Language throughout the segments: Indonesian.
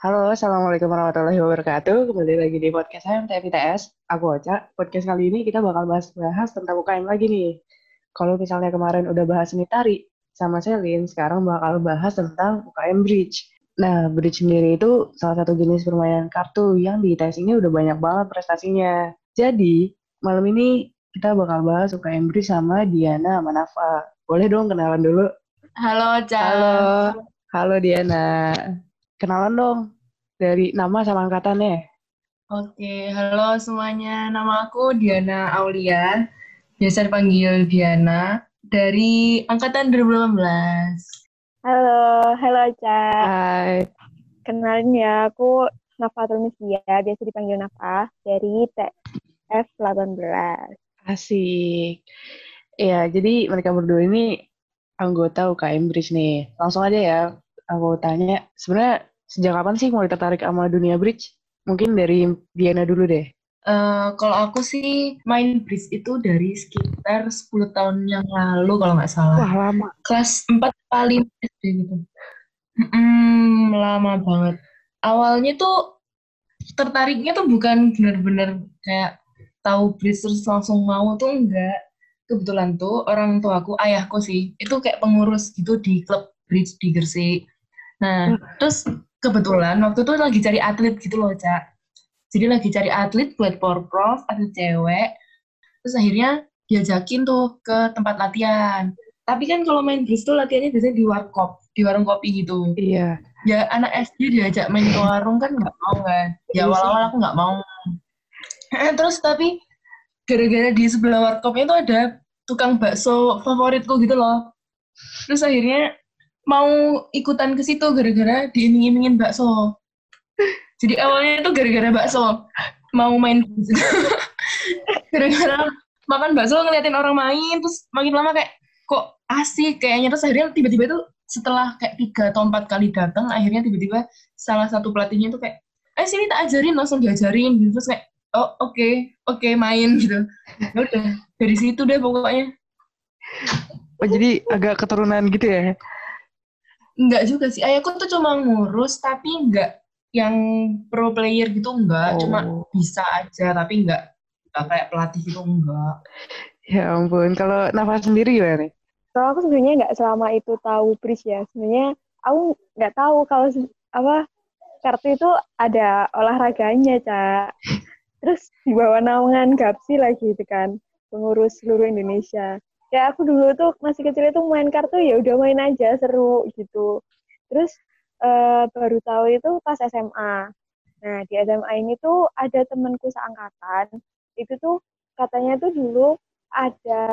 Halo, Assalamualaikum warahmatullahi wabarakatuh. Kembali lagi di podcast HMTFITS. Aku Ocha. Podcast kali ini kita bakal bahas-bahas tentang UKM lagi nih. Kalau misalnya kemarin udah bahas seni tari sama Selin, sekarang bakal bahas tentang UKM Bridge. Nah, Bridge sendiri itu salah satu jenis permainan kartu yang di ITS ini udah banyak banget prestasinya. Jadi, malam ini kita bakal bahas UKM Bridge sama Diana Manafa. Boleh dong kenalan dulu? Halo, Ocha. Halo, halo Diana kenalan dong dari nama sama angkatannya. Oke, halo semuanya. Nama aku Diana Aulia. Biasa dipanggil Diana dari angkatan 2018. Halo, halo Ca. Hai. Kenalin ya, aku Nafatul Mislia, biasa dipanggil Nafa, dari TF 18. Asik. Ya, jadi mereka berdua ini anggota UKM Bridge nih. Langsung aja ya, aku tanya, sebenarnya sejak kapan sih mulai tertarik sama dunia bridge? Mungkin dari Diana dulu deh. Uh, kalau aku sih main bridge itu dari sekitar 10 tahun yang lalu kalau nggak salah. Wah, lama. Kelas 4 paling SD gitu. Hmm, lama banget. Awalnya tuh tertariknya tuh bukan bener-bener kayak tahu bridge terus langsung mau tuh enggak. Kebetulan tuh orang tua aku, ayahku sih, itu kayak pengurus gitu di klub bridge di Gresik. Nah, hmm. terus kebetulan waktu itu lagi cari atlet gitu loh, Cak. Jadi lagi cari atlet buat prof, atlet cewek. Terus akhirnya diajakin tuh ke tempat latihan. Tapi kan kalau main bridge tuh latihannya biasanya di warkop, di warung kopi gitu. Iya. Ya anak SD diajak main ke warung kan nggak mau kan. Ya iya awal-awal aku nggak mau. Terus tapi gara-gara di sebelah warkopnya itu ada tukang bakso favoritku gitu loh. Terus akhirnya mau ikutan ke situ gara-gara diiming-imingin bakso. Jadi awalnya itu gara-gara bakso. Mau main gara-gara makan bakso ngeliatin orang main terus makin lama kayak kok asik? Kayaknya. Terus akhirnya tiba-tiba itu setelah kayak tiga atau empat kali datang akhirnya tiba-tiba salah satu pelatihnya itu kayak eh sini tak ajarin langsung diajarin. Gitu terus kayak oh oke okay, oke okay, main gitu. Ya udah dari situ deh pokoknya. Oh jadi agak keturunan gitu ya Enggak juga sih. Ayahku tuh cuma ngurus tapi enggak yang pro player gitu enggak. Oh. Cuma bisa aja tapi enggak, enggak kayak pelatih gitu enggak. Ya ampun. Kalau Nafa sendiri gimana nih? Kalau aku sebenarnya enggak selama itu tahu Pris ya. Sebenarnya aku enggak tahu kalau apa kartu itu ada olahraganya, Cak. Terus di bawah naungan Gapsi lagi itu kan, pengurus seluruh Indonesia kayak aku dulu tuh masih kecil itu main kartu ya udah main aja seru gitu. Terus uh, baru tahu itu pas SMA nah di SMA ini tuh ada temanku seangkatan. Itu tuh katanya tuh dulu ada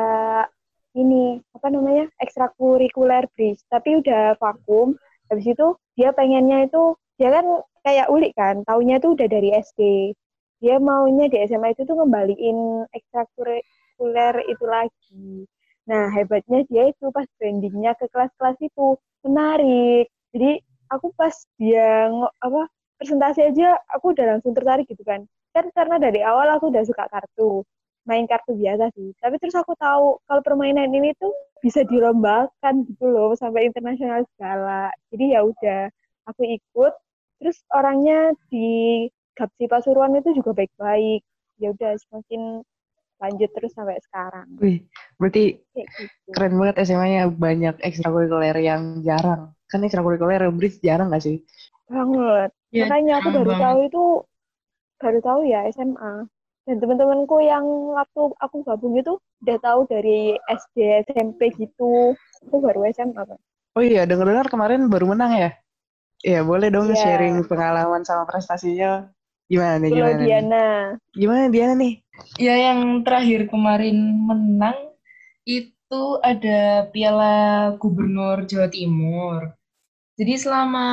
ini apa namanya ekstrakurikuler bridge tapi udah vakum. Habis itu dia pengennya itu dia kan kayak ulik kan taunya tuh udah dari SD dia maunya di SMA itu tuh ngembaliin ekstrakurikuler itu lagi Nah, hebatnya dia itu pas brandingnya ke kelas-kelas itu menarik. Jadi aku pas dia apa presentasi aja aku udah langsung tertarik gitu kan. Kan karena dari awal aku udah suka kartu, main kartu biasa sih. Tapi terus aku tahu kalau permainan ini tuh bisa dilombakan gitu loh sampai internasional segala. Jadi ya udah aku ikut. Terus orangnya di Gapsi Pasuruan itu juga baik-baik. Ya udah semakin lanjut terus sampai sekarang. Wih, berarti gitu. keren banget SMA-nya banyak ekstrakurikuler yang jarang. Kan ekstrakurikuler bridge jarang gak sih? Banget. Ya, Makanya aku baru banget. tahu itu baru tahu ya SMA. Dan teman-temanku yang waktu aku gabung itu udah tahu dari SD, SMP gitu. Aku baru SMA kan. Oh iya, dengar-dengar kemarin baru menang ya? Iya, boleh dong yeah. sharing pengalaman sama prestasinya. Gimana nih? Gimana Diana. Nih? Gimana Diana nih? Ya yang terakhir kemarin menang itu ada Piala Gubernur Jawa Timur. Jadi selama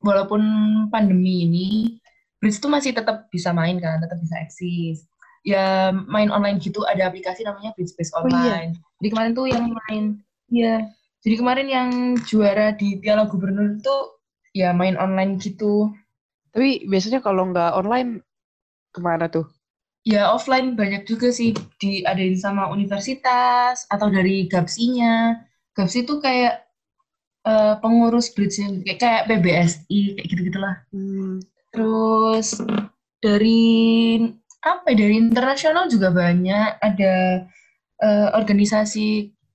walaupun pandemi ini, Bridge itu masih tetap bisa main kan, tetap bisa eksis. Ya main online gitu ada aplikasi namanya Bridge Space Online. Oh, iya. Jadi kemarin tuh yang main, ya. Jadi kemarin yang juara di Piala Gubernur itu ya main online gitu. Tapi biasanya kalau nggak online ke mana tuh? Ya offline banyak juga sih diadain sama universitas atau dari Gapsinya. Gapsi itu kayak eh, pengurus bridge kayak, kayak PBSI kayak gitu gitulah Hmm. terus dari apa ya, dari internasional juga banyak ada eh, organisasi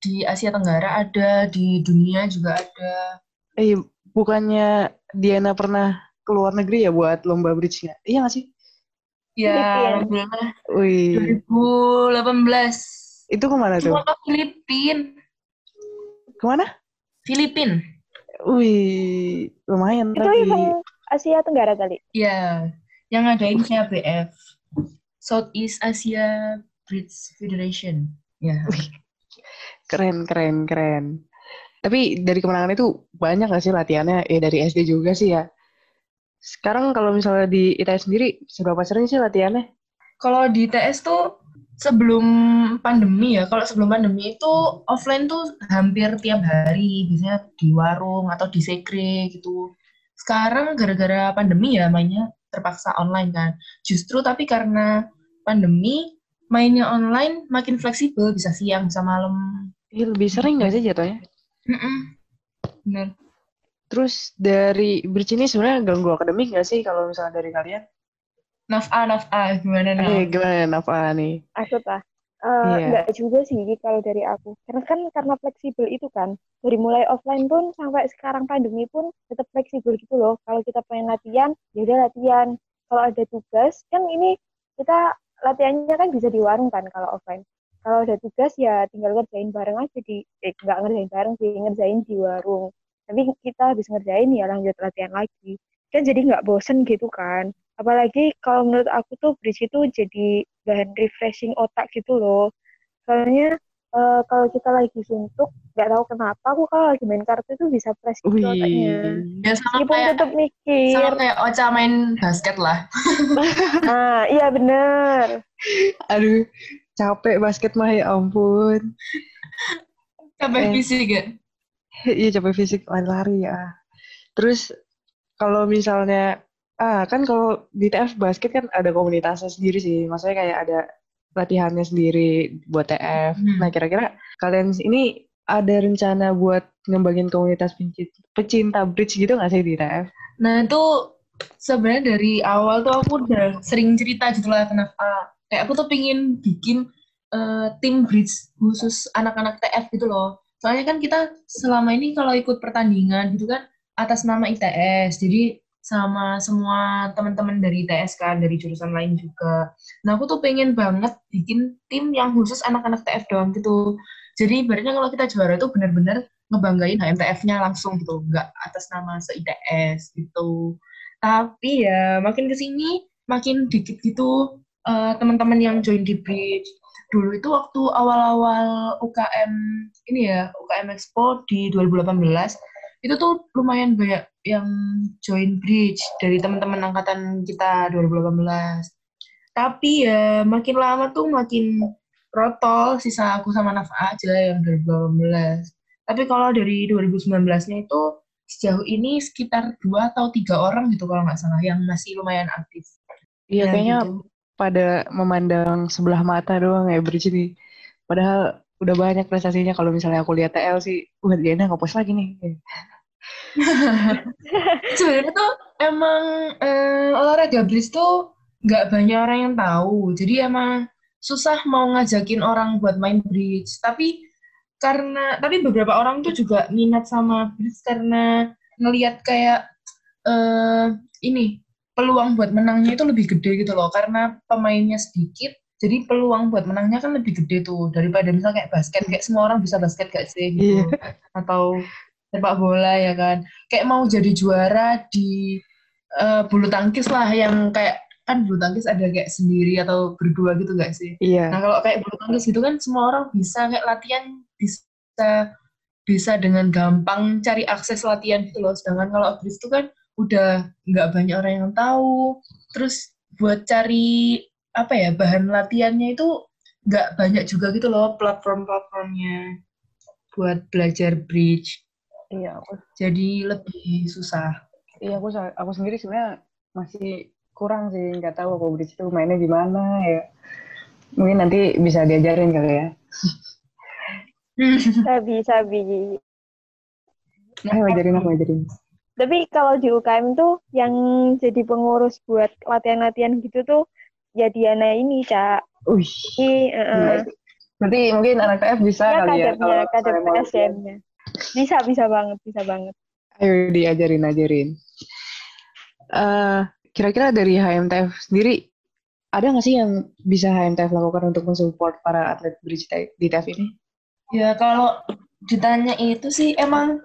di Asia Tenggara ada di dunia juga ada Eh, bukannya Diana pernah keluar negeri ya buat lomba bridge-nya? Iya nggak sih? ya alhamdulillah Wih, 2018 itu ke mana tuh? cuma ke Filipin Ke mana? Filipin Wih, lumayan Itu tapi. event Asia Tenggara kali. ya yang ngadain CABF Southeast Asia Bridge Federation ya Keren, keren, keren. Tapi dari kemenangan itu banyak gak sih latihannya? Ya dari SD juga sih ya. Sekarang kalau misalnya di ITS sendiri, seberapa sering sih latihannya? Kalau di TS tuh sebelum pandemi ya, kalau sebelum pandemi itu offline tuh hampir tiap hari, biasanya di warung atau di sekre gitu. Sekarang gara-gara pandemi ya mainnya terpaksa online kan. Justru tapi karena pandemi mainnya online makin fleksibel, bisa siang, bisa malam. Iya, lebih sering gak sih jatuhnya? Mm-mm. Bener. Terus dari bridge ini sebenarnya ganggu akademik gak sih kalau misalnya dari kalian? Naf'a, naf'a, gimana Naf? Eh, gimana Nafa nih? Aku lah. Eh, Iya. Enggak juga sih kalau dari aku. Karena kan karena fleksibel itu kan. Dari mulai offline pun sampai sekarang pandemi pun tetap fleksibel gitu loh. Kalau kita pengen latihan, ya udah latihan. Kalau ada tugas, kan ini kita latihannya kan bisa di warung kan kalau offline. Kalau ada tugas ya tinggal ngerjain bareng aja di, eh nggak ngerjain bareng sih, ngerjain di warung. Tapi kita habis ngerjain ya lanjut latihan lagi. Kan jadi nggak bosen gitu kan. Apalagi kalau menurut aku tuh bridge itu jadi bahan refreshing otak gitu loh. Soalnya eh, kalau kita lagi suntuk, nggak tahu kenapa aku kalau lagi main kartu itu bisa fresh gitu otaknya. Ya sama Meskipun kayak, tetap mikir. sama kayak Ocha main basket lah. Ah, iya bener. aduh, capek basket mah ya ampun. Capek Eh. fisik ya? Iya capek fisik lari-lari ya. Terus kalau misalnya ah kan kalau di TF basket kan ada komunitasnya sendiri sih. Maksudnya kayak ada latihannya sendiri buat TF. Hmm. Nah kira-kira kalian ini ada rencana buat ngembangin komunitas pecinta bridge gitu nggak sih di TF? Nah itu sebenarnya dari awal tuh aku udah sering cerita gitu lah kenapa kayak aku tuh pingin bikin eh, tim bridge khusus anak-anak TF gitu loh. Soalnya kan kita selama ini kalau ikut pertandingan gitu kan atas nama ITS, jadi sama semua teman-teman dari ITS kan dari jurusan lain juga. Nah aku tuh pengen banget bikin tim yang khusus anak-anak TF doang gitu. Jadi ibaratnya kalau kita juara itu benar-benar ngebanggain HMTF-nya langsung gitu, nggak atas nama se-ITS gitu. Tapi ya makin ke sini makin dikit gitu eh, teman-teman yang join di Bridge. Dulu itu waktu awal-awal UKM ini ya, UKM Expo di 2018, itu tuh lumayan banyak yang join Bridge dari teman-teman angkatan kita 2018. Tapi ya makin lama tuh makin rotol, sisa aku sama Nafa aja yang 2018. Tapi kalau dari 2019-nya itu sejauh ini sekitar dua atau tiga orang gitu kalau nggak salah yang masih lumayan aktif. Iya Ya, kayaknya gitu. Pada memandang sebelah mata doang ya bridge ini. Padahal udah banyak prestasinya kalau misalnya aku lihat TL sih, wah Diana ngepost lagi nih. Sebenarnya tuh emang eh, olahraga bridge tuh nggak banyak orang yang tahu. Jadi emang susah mau ngajakin orang buat main bridge. Tapi karena tapi beberapa orang tuh juga minat sama bridge karena ngelihat kayak eh ini peluang buat menangnya itu lebih gede gitu loh. Karena pemainnya sedikit, jadi peluang buat menangnya kan lebih gede tuh daripada misalnya kayak basket kayak semua orang bisa basket gak sih gitu. Atau sepak bola ya kan kayak mau jadi juara di eh, bulu tangkis lah yang kayak kan bulu tangkis ada kayak sendiri atau berdua gitu gak sih? Iya. Nah kalau kayak bulu tangkis gitu kan semua orang bisa kayak latihan bisa bisa dengan gampang cari akses latihan gitu loh. Sedangkan kalau bridge itu kan udah nggak banyak orang yang tahu. Terus buat cari apa ya bahan latihannya itu nggak banyak juga gitu loh platform-platformnya buat belajar bridge. Iya, aku, Jadi lebih susah. iya aku aku sendiri sebenarnya masih kurang sih, nggak tahu aku bridge itu mainnya gimana ya. Mungkin nanti bisa diajarin kali ya. Sabi, sabi. Ayo ajarin aku ajarin. Tapi kalau di UKM tuh yang jadi pengurus buat latihan-latihan gitu tuh ya Diana ini, Cak. Wih. Ini, uh, Berarti mungkin anak TF bisa ya kali ya kadernya, kader misalnya mau latihan. PSM-nya. Bisa, bisa banget, bisa banget. Ayo diajarin ajarin. Eh, kira-kira dari HMTF sendiri ada nggak sih yang bisa HMTF lakukan untuk mensupport para atlet bridge di TF ini? Ya kalau ditanya itu sih emang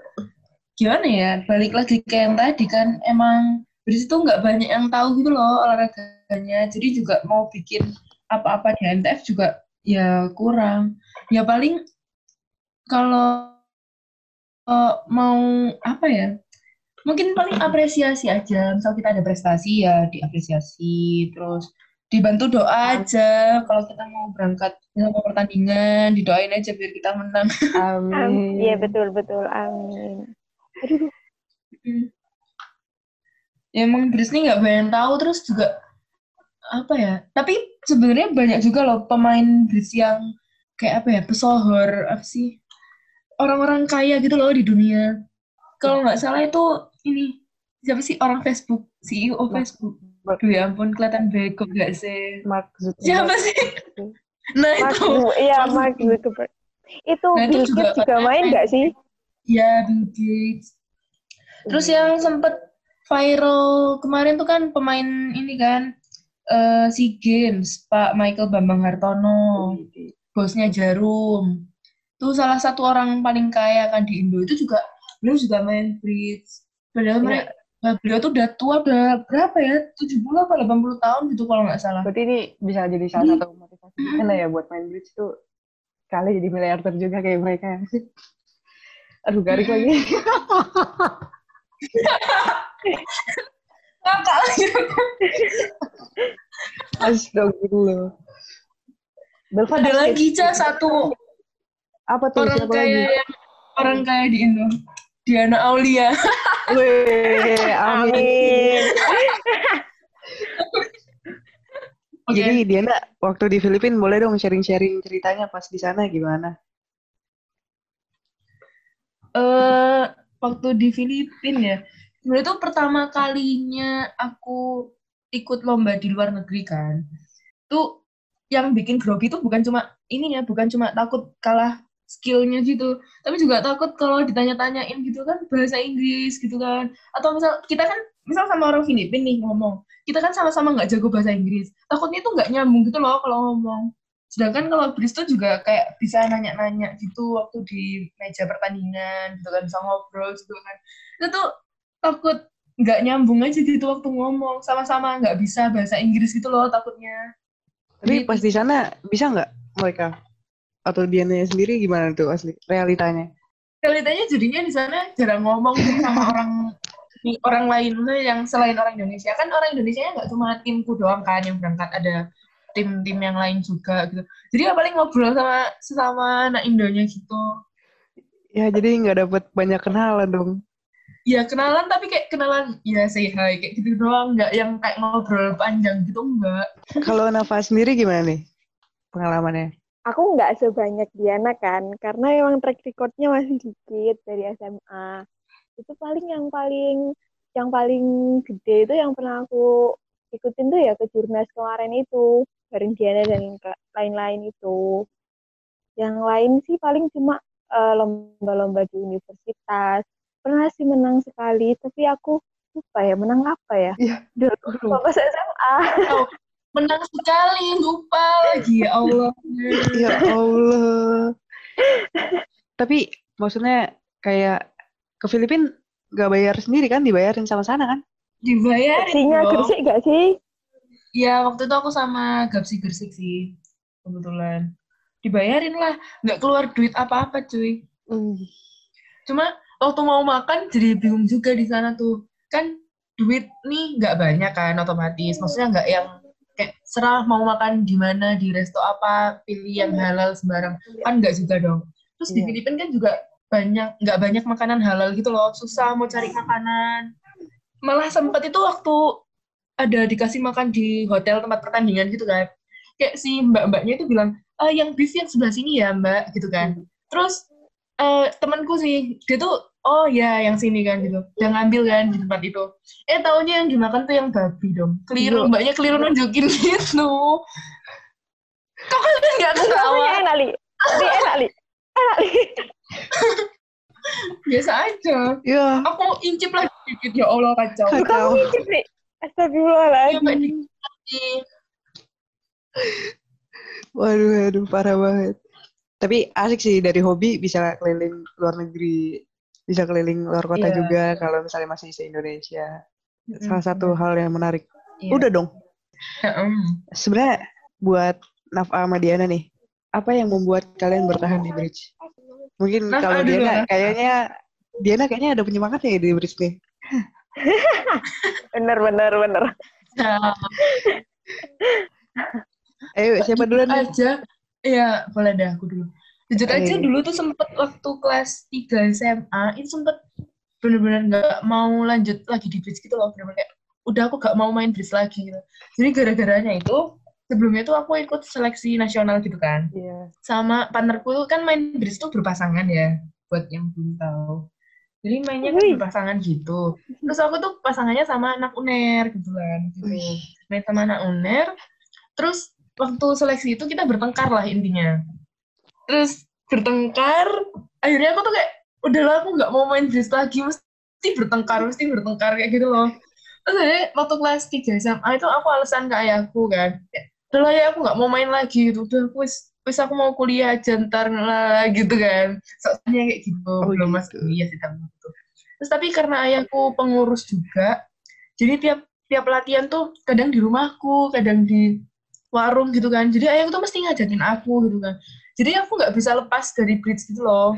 gimana ya? Balik lagi ke yang tadi kan emang di situ nggak banyak yang tahu gitu loh olahraganya. Jadi juga mau bikin apa-apa di NTF juga ya kurang. Ya paling kalau eh, mau apa ya? Mungkin paling apresiasi aja. Misal kita ada prestasi ya diapresiasi terus dibantu doa aja. Kalau kita mau berangkat misal mau pertandingan didoain aja biar kita menang. Am- Amin. Iya, betul, betul. Amin. Aduh, Mm. Ya, emang ini nggak banyak tahu terus juga apa ya tapi sebenarnya banyak juga loh pemain Bris yang kayak apa ya pesohor apa sih orang-orang kaya gitu loh di dunia. Kalau nggak salah itu ini siapa sih orang Facebook CEO Facebook. Mark- Aduh ya ampun kelihatan bego gak sih? Mark Zuckerberg. siapa sih? Nah Mark, itu. Iya, Mark Zuckerberg. Itu Nah, itu Bill juga Gates juga main nggak sih? Ya Bill Gates Terus yang sempet viral kemarin tuh kan pemain ini kan eh SEA Games, Pak Michael Bambang Hartono, bosnya Jarum. Tuh salah satu orang paling kaya kan di Indo itu juga beliau juga main bridge. Padahal Iya. mereka nah, beliau tuh udah tua udah berapa ya? 70 apa 80 tahun gitu kalau nggak salah. Berarti ini bisa jadi salah Jadi- satu motivasi kita ya buat main bridge tuh kali jadi miliarder juga kayak mereka ya sih. Aduh garing lagi. Ngakak lagi. Astagfirullah. Belva Ada lagi Ca satu Apa tuh? orang kaya lagi? yang orang kaya di Indo. Diana Aulia. Wih, amin. Oke. Jadi Diana waktu di Filipina boleh dong sharing-sharing ceritanya pas di sana gimana? Eh waktu di Filipina ya sebenarnya itu pertama kalinya aku ikut lomba di luar negeri kan tuh yang bikin grogi itu bukan cuma ininya bukan cuma takut kalah skillnya gitu tapi juga takut kalau ditanya-tanyain gitu kan bahasa Inggris gitu kan. Atau misal kita kan misal sama orang Filipina nih ngomong kita kan sama-sama nggak jago bahasa Inggris takutnya itu nggak nyambung gitu loh kalau ngomong sedangkan kalau Bris tuh juga kayak bisa nanya-nanya gitu waktu di meja pertandingan gitu kan bisa ngobrol gitu kan. Itu tuh takut nggak nyambung aja gitu waktu ngomong. Sama-sama nggak bisa bahasa Inggris gitu loh takutnya. Tapi pas di sana bisa nggak mereka? Atau Diana sendiri gimana tuh asli realitanya? realitanya jadinya di sana jarang ngomong gitu sama orang orang lain. Yang selain orang Indonesia. Kan orang Indonesia nggak cuma timku doang kan yang berangkat. Ada tim-tim yang lain juga gitu jadi ya paling ngobrol sama sesama anak Indonya gitu Ya jadi nggak dapet banyak kenalan dong. ya kenalan tapi kayak kenalan ya say hi kayak gitu doang nggak yang kayak ngobrol panjang gitu enggak Kalau Nafa sendiri gimana nih pengalamannya? Aku nggak sebanyak Diana kan, karena emang track recordnya masih dikit dari SMA. Itu paling yang paling yang paling gede itu yang pernah aku ikutin tuh ya ke Jurnas kemarin itu bareng Diana dan lain-lain itu. Yang lain sih paling cuma eh, lomba-lomba di universitas. Pernah sih menang sekali, tapi aku lupa ya menang apa ya? Iya, Dulu lupa. pas SMA. menang sekali lupa lagi ya Allah Ya Allah. Tapi maksudnya kayak ke Filipina nggak bayar sendiri kan? Dibayarin sama sana kan? dibayarin dong. Gresik gak sih? Ya waktu itu aku sama Gapsi Gersik sih kebetulan. Dibayarin lah nggak keluar duit apa-apa cuy. Hmm. cuma waktu mau makan jadi bingung juga di sana tuh. Kan duit nih nggak banyak kan otomatis. Maksudnya nggak yang kayak serah mau makan di mana di resto apa pilih yang halal sembarang. Kan nggak juga dong. Terus di Iya. Filipina kan juga banyak nggak banyak makanan halal gitu loh. Susah mau cari makanan. Malah sempat itu waktu ada dikasih makan di hotel tempat pertandingan gitu kan kayak si mbak-mbaknya itu bilang ah yang beef yang sebelah sini ya mbak gitu kan terus eh temanku sih dia tuh oh ya yang sini kan gitu udah ngambil kan di tempat itu eh taunya yang dimakan tuh yang babi dong keliru mbaknya keliru nunjukin gitu kok kalian nggak ketawa enak, Li. Enak, Li. Enak, Li. biasa aja Iya. aku incip lagi dikit ya Allah kacau Kacau. Kamu Li. Astagfirullahaladzim. Di Waduh, waduh, parah banget. Tapi asik sih dari hobi bisa keliling luar negeri, bisa keliling luar kota Iya. juga kalau misalnya masih se Indonesia. Salah satu hal yang menarik. Iya. Udah dong. Mm. Sebenarnya buat Nafa sama Diana nih, apa yang membuat kalian bertahan di bridge? Mungkin kalau Diana kayaknya Diana kayaknya ada penyemangatnya ya di bridge nih. Bener, bener, bener. Nah, Ayo siapa duluan nih? aja. Ya boleh deh aku dulu. Jujur aja dulu tuh sempet waktu kelas 3 SMA itu sempet bener-bener nggak mau lanjut lagi di bridge gitu loh. Bener-bener kayak udah aku gak mau main bridge lagi gitu. Jadi gara-garanya itu sebelumnya tuh aku ikut seleksi nasional gitu kan. Iya. sama partnerku kan main bridge tuh berpasangan ya buat yang belum tahu jadi mainnya kan berpasangan gitu. Terus aku tuh pasangannya sama anak uner gitu kan gitu. Main sama anak uner. Terus waktu seleksi itu kita bertengkar lah intinya. Terus bertengkar akhirnya aku tuh kayak udahlah aku nggak mau main bridge lagi mesti bertengkar mesti bertengkar kayak gitu loh. Terus akhirnya waktu kelas 3 SMA itu aku alasan ke ayahku kan udahlah ya aku nggak mau main lagi gitu. Udah aku wis aku mau kuliah aja ntar lah gitu kan. Soalnya kayak gitu Oh, belum gitu. masuk kuliah sih tapi gitu terus tapi karena ayahku pengurus juga jadi tiap tiap latihan tuh kadang di rumahku kadang di warung gitu kan. Jadi ayahku tuh mesti ngajakin aku gitu kan. Jadi aku nggak bisa lepas dari bridge gitu loh.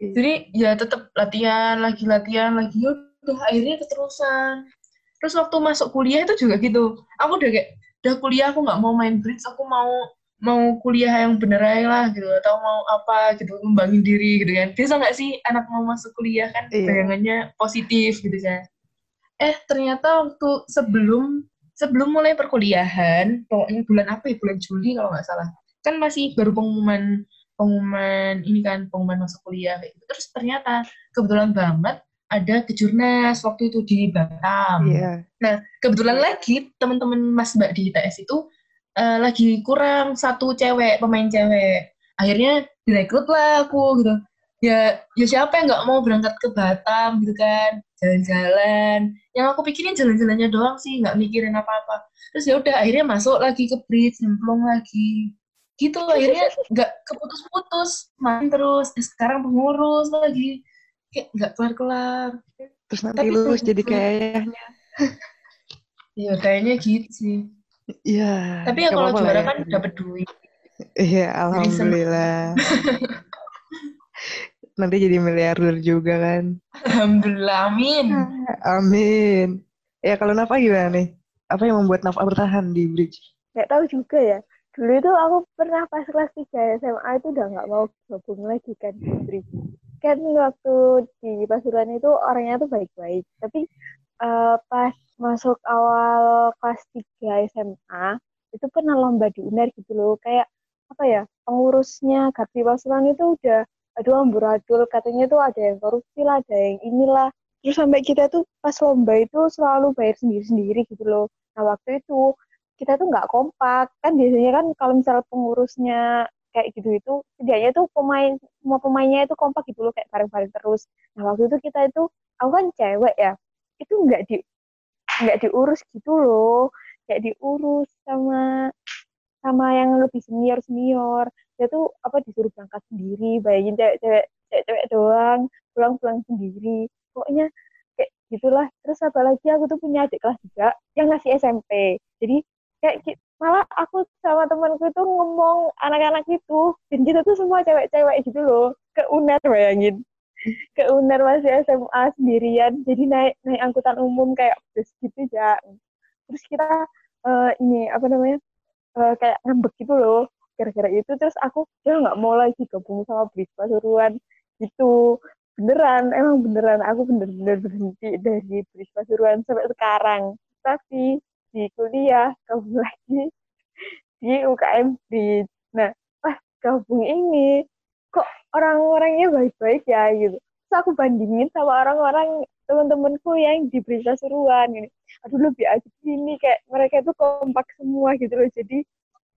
Iya. jadi ya tetap latihan lagi latihan lagi. Ya udah akhirnya keterusan. Terus waktu masuk kuliah itu juga gitu. Aku udah kayak udah kuliah aku nggak mau main bridge aku mau mau kuliah yang bener aja lah gitu atau mau apa gitu ngembangin diri gitu kan bisa nggak sih anak mau masuk kuliah kan Iya. bayangannya positif gitu kan eh ternyata waktu sebelum sebelum mulai perkuliahan pokoknya bulan apa ya bulan Juli kalau nggak salah kan masih baru pengumuman pengumuman ini kan pengumuman masuk kuliah kayak gitu. terus ternyata kebetulan banget ada kejurnas waktu itu di Batam Iya. kebetulan lagi teman-teman Mas Mbak di ITS itu eh, lagi kurang satu cewek pemain cewek. Akhirnya direkrut lah aku gitu. Ya ya siapa yang nggak mau berangkat ke Batam gitu kan? Jalan-jalan. Yang aku pikirin jalan-jalannya doang sih nggak mikirin apa-apa. Terus ya udah akhirnya masuk lagi ke bridge nyemplung lagi. Gitu akhirnya nggak keputus-putus main terus. Eh, sekarang pengurus lagi. Kayak nggak kelar-kelar. Terus nanti Tapi lulus jadi kayak ayahnya. ya kayaknya gitu sih Iya. tapi ya kalau juara ya. kan dapat duit Iya, alhamdulillah. Nanti jadi miliarder juga kan. alhamdulillah amin Amin. Ya kalau Nafa gimana nih? Apa yang membuat Nafa bertahan di bridge? Gak tahu juga ya. Dulu itu aku pernah pas kelas 3 SMA itu udah nggak mau gabung lagi kan di Bridge. Kan waktu di Pasuruan itu orangnya tuh baik-baik. Tapi eh, pas masuk awal kelas 3 SMA, itu pernah lomba di UNER gitu loh. Kayak apa ya, pengurusnya Gapti Pasuruan itu udah aduh amburadul katanya tuh ada yang korupsi lah, ada yang inilah. Terus sampai kita tuh pas lomba itu selalu bayar sendiri-sendiri gitu loh. Nah waktu itu kita tuh nggak kompak kan biasanya kan kalau misalnya pengurusnya kayak gitu itu setidaknya tuh pemain semua pemainnya itu kompak gitu loh kayak bareng-bareng terus nah waktu itu kita itu aku kan cewek ya itu nggak di nggak diurus gitu loh. Nggak diurus sama sama yang lebih senior senior dia tuh apa disuruh berangkat sendiri bayangin cewek-cewek cewek-cewek doang pulang-pulang sendiri. Pokoknya kayak gitulah. Terus apalagi aku tuh punya adik kelas juga yang masih SMP jadi kayak malah aku sama temanku itu ngomong anak-anak itu dan kita tuh semua cewek-cewek gitu loh. Ke UNER bayangin ke UNER masih SMA sendirian jadi naik naik angkutan umum kayak bus gitu ya terus kita eh, ini apa namanya eh, kayak ngambek gitu loh gara-gara itu. Terus aku ya nggak mau lagi gabung sama bis Pasuruan gitu. Beneran emang beneran aku bener-bener berhenti dari bis Pasuruan sampai sekarang. Tapi di kuliah gabung lagi di UKM Bridge. Nah, pas gabung ini kok orang-orangnya baik-baik ya gitu. terus aku bandingin sama orang-orang teman-temanku yang di berita suruhan ini. Aduh lebih asik gini kayak mereka itu kompak semua gitu loh. Jadi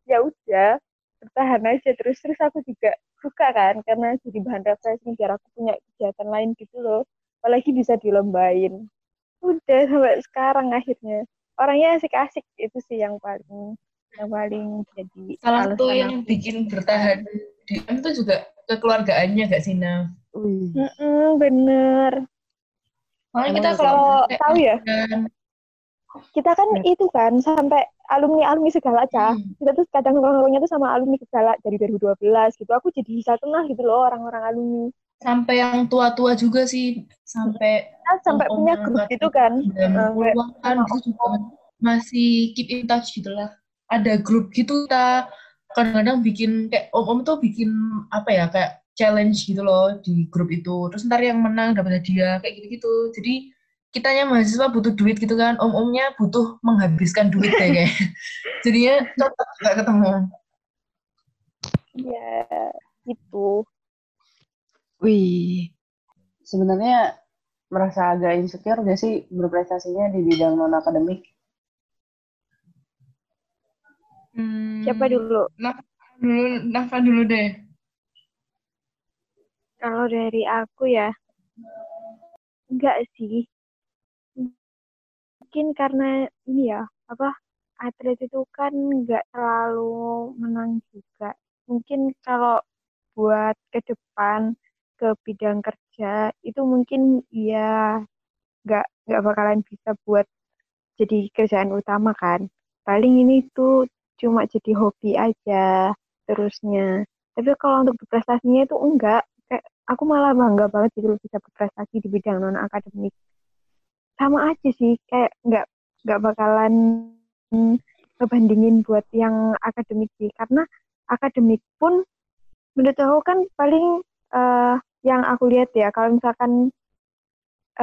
ya udah bertahan aja. Terus terus aku juga suka kan karena jadi bahan refreshing biar aku punya kegiatan lain gitu loh. Apalagi bisa dilombain. Udah sampai sekarang akhirnya. Orangnya asik-asik itu sih yang paling yang paling jadi Salah satu yang bikin bertahan di M itu juga kekeluargaannya gak sih, Nah? Wih. Mm-mm, bener Emang kita kalau tahu ya? kan, kita kan Ya. itu kan sampai alumni alumni segala aja Hmm. kita tuh kadang nongkrongnya tuh sama alumni segala dari 2012 gitu aku jadi bisa kenal gitu loh orang-orang alumni sampai yang tua-tua juga sih, sampai kita sampai punya Ngomongnya grup gitu kan 90-an kan juga masih keep in touch gitu lah. Ada grup gitu kita kadang-kadang bikin kayak om-om tuh bikin apa ya kayak challenge gitu loh di grup itu. Terus ntar yang menang dapat hadiah kayak gitu-gitu. Jadi kitanya mahasiswa butuh duit gitu kan, om-omnya butuh menghabiskan duit deh kayak. Jadinya cocok nggak ketemu. ya gitu Wih. Sebenarnya merasa agak insecure gak sih berprestasinya di bidang non akademik? Siapa dulu? Dulu, Nafa dulu deh. kalau dari aku ya enggak sih. Mungkin karena ini ya apa atlet itu kan nggak terlalu menang juga. Mungkin kalau buat ke depan ke bidang kerja itu mungkin ya nggak nggak bakalan bisa buat jadi kerjaan utama kan. Paling ini tuh cuma jadi hobi aja terusnya. Tapi kalau untuk berprestasinya itu enggak. Kayak aku malah bangga banget gitu bisa berprestasi di bidang non akademik sama aja sih kayak nggak nggak bakalan ngebandingin buat yang akademik sih. Karena akademik pun menurut aku kan paling eh, yang aku lihat ya kalau misalkan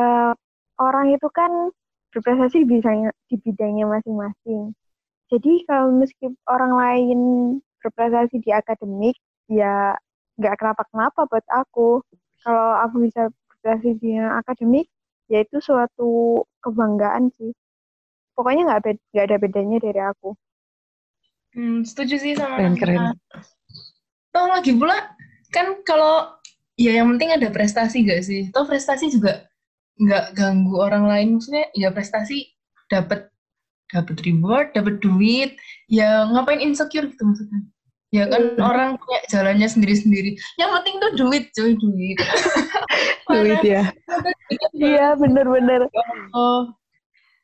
eh, orang itu kan berprestasi bidangnya di bidangnya masing-masing jadi kalau meski orang lain berprestasi di akademik ya nggak kenapa-kenapa buat aku kalau aku bisa berprestasi di akademik ya itu suatu kebanggaan sih pokoknya nggak bed- nggak ada bedanya dari aku Hmm, setuju sih sama Keren, keren. Toh lagi pula kan kalau ya yang penting ada prestasi gak sih? Toh prestasi juga nggak ganggu orang lain. Maksudnya ya prestasi dapat dapat reward, dapat duit. Ya ngapain insecure gitu maksudnya? Ya kan Hmm. orang punya jalannya sendiri-sendiri. Yang penting tuh duit, cuy, duit. Duit ya. iya bener-bener Oh,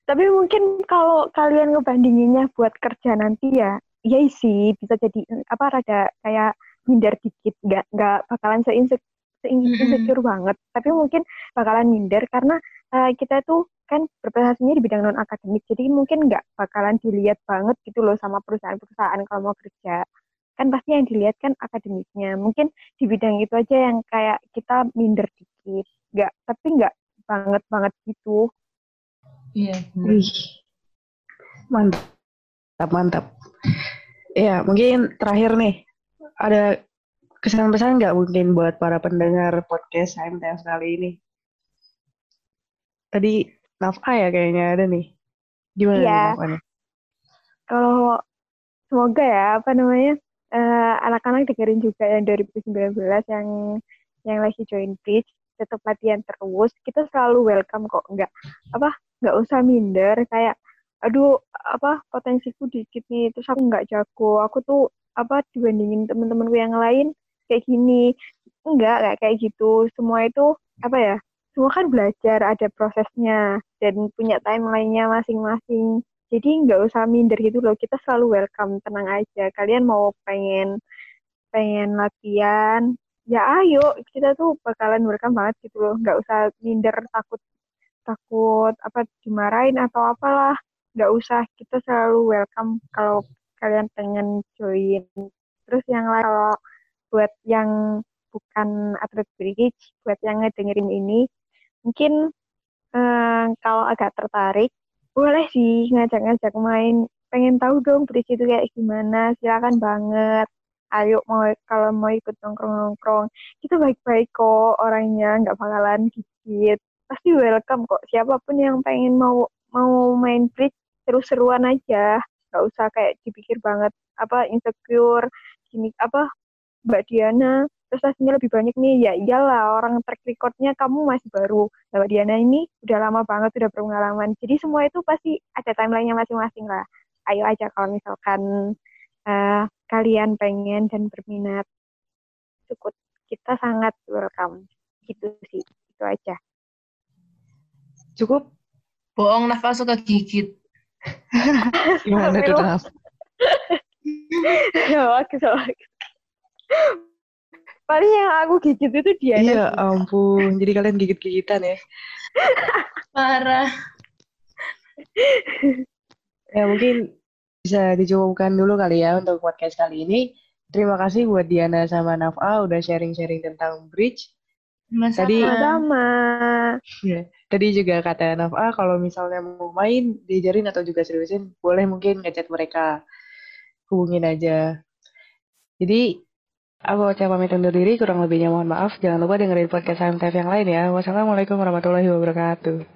tapi mungkin kalau kalian ngebandinginnya buat kerja nanti ya iya sih bisa jadi apa rada kayak minder dikit nggak nggak bakalan seinsecure Mm-mm. insecure banget tapi mungkin bakalan minder karena eh, kita tuh kan berprestasinya di bidang non akademik jadi mungkin nggak bakalan dilihat banget gitu loh sama perusahaan-perusahaan kalau mau kerja kan pasti yang dilihat kan akademiknya mungkin di bidang itu aja yang kayak kita minder dikit nggak tapi nggak banget banget gitu iya. Wih. Mantap, mantap. Ya, mungkin terakhir nih, ada kesan-pesan nggak mungkin buat para pendengar podcast HMTS kali ini? Tadi Nafa ya kayaknya ada nih. Gimana Iya. Nafa nih? kalau semoga ya apa namanya eh, anak-anak dengerin juga yang 2019 yang yang lagi join bridge tetap latihan terus kita selalu welcome kok nggak apa nggak usah minder kayak aduh apa potensiku dikit nih terus aku nggak jago aku tuh apa dibandingin temen-temenku yang lain kayak gini enggak nggak kayak gitu semua itu apa ya semua kan belajar ada prosesnya dan punya timelinenya masing-masing. Jadi nggak usah minder gitu loh kita selalu welcome tenang aja. Kalian mau pengen pengen latihan ya ayo kita tuh bakalan welcome banget gitu loh. Nggak usah minder takut takut apa dimarahin atau apalah. Nggak usah kita selalu welcome kalau kalian pengen join. Terus yang lain kalau buat yang bukan atlet bridge buat yang ngedengerin ini mungkin eh, kalau agak tertarik boleh sih ngajak-ngajak main. Pengen tahu dong bridge itu kayak gimana silakan banget. Ayo mau kalau mau ikut nongkrong-nongkrong. Kita baik-baik kok orangnya nggak bakalan gigit pasti welcome kok. Siapa pun yang pengen mau mau main bridge seru-seruan aja. Nggak usah kayak dipikir banget apa insecure gini apa Mbak Diana prestasinya lebih banyak nih ya iyalah orang track recordnya kamu masih baru. Nah, Mbak Diana ini udah lama banget udah berpengalaman. Jadi semua itu pasti ada timelinenya masing-masing lah. Ayo aja kalau misalkan uh, kalian pengen dan berminat. Cukup kita sangat welcome. Gitu sih itu aja. Cukup? Bohong nafas suka gigit. Gimana tuh naf? Bagus bagus paling yang aku gigit itu dia iya ampun. Jadi kalian gigit-gigitan ya? Parah. Ya mungkin bisa dicukupkan dulu kali ya untuk podcast kali ini. Terima kasih buat Diana sama Nafa udah sharing-sharing tentang bridge. Mas Tadi sama ya, tadi juga kata Nafa kalau misalnya mau main diajarin atau juga seriusin boleh mungkin ngechat mereka. Hubungin aja. Jadi aku ucap pamit undur diri kurang lebihnya mohon maaf. Jangan lupa dengerin podcast HMTF yang lain ya. Wassalamualaikum warahmatullahi wabarakatuh.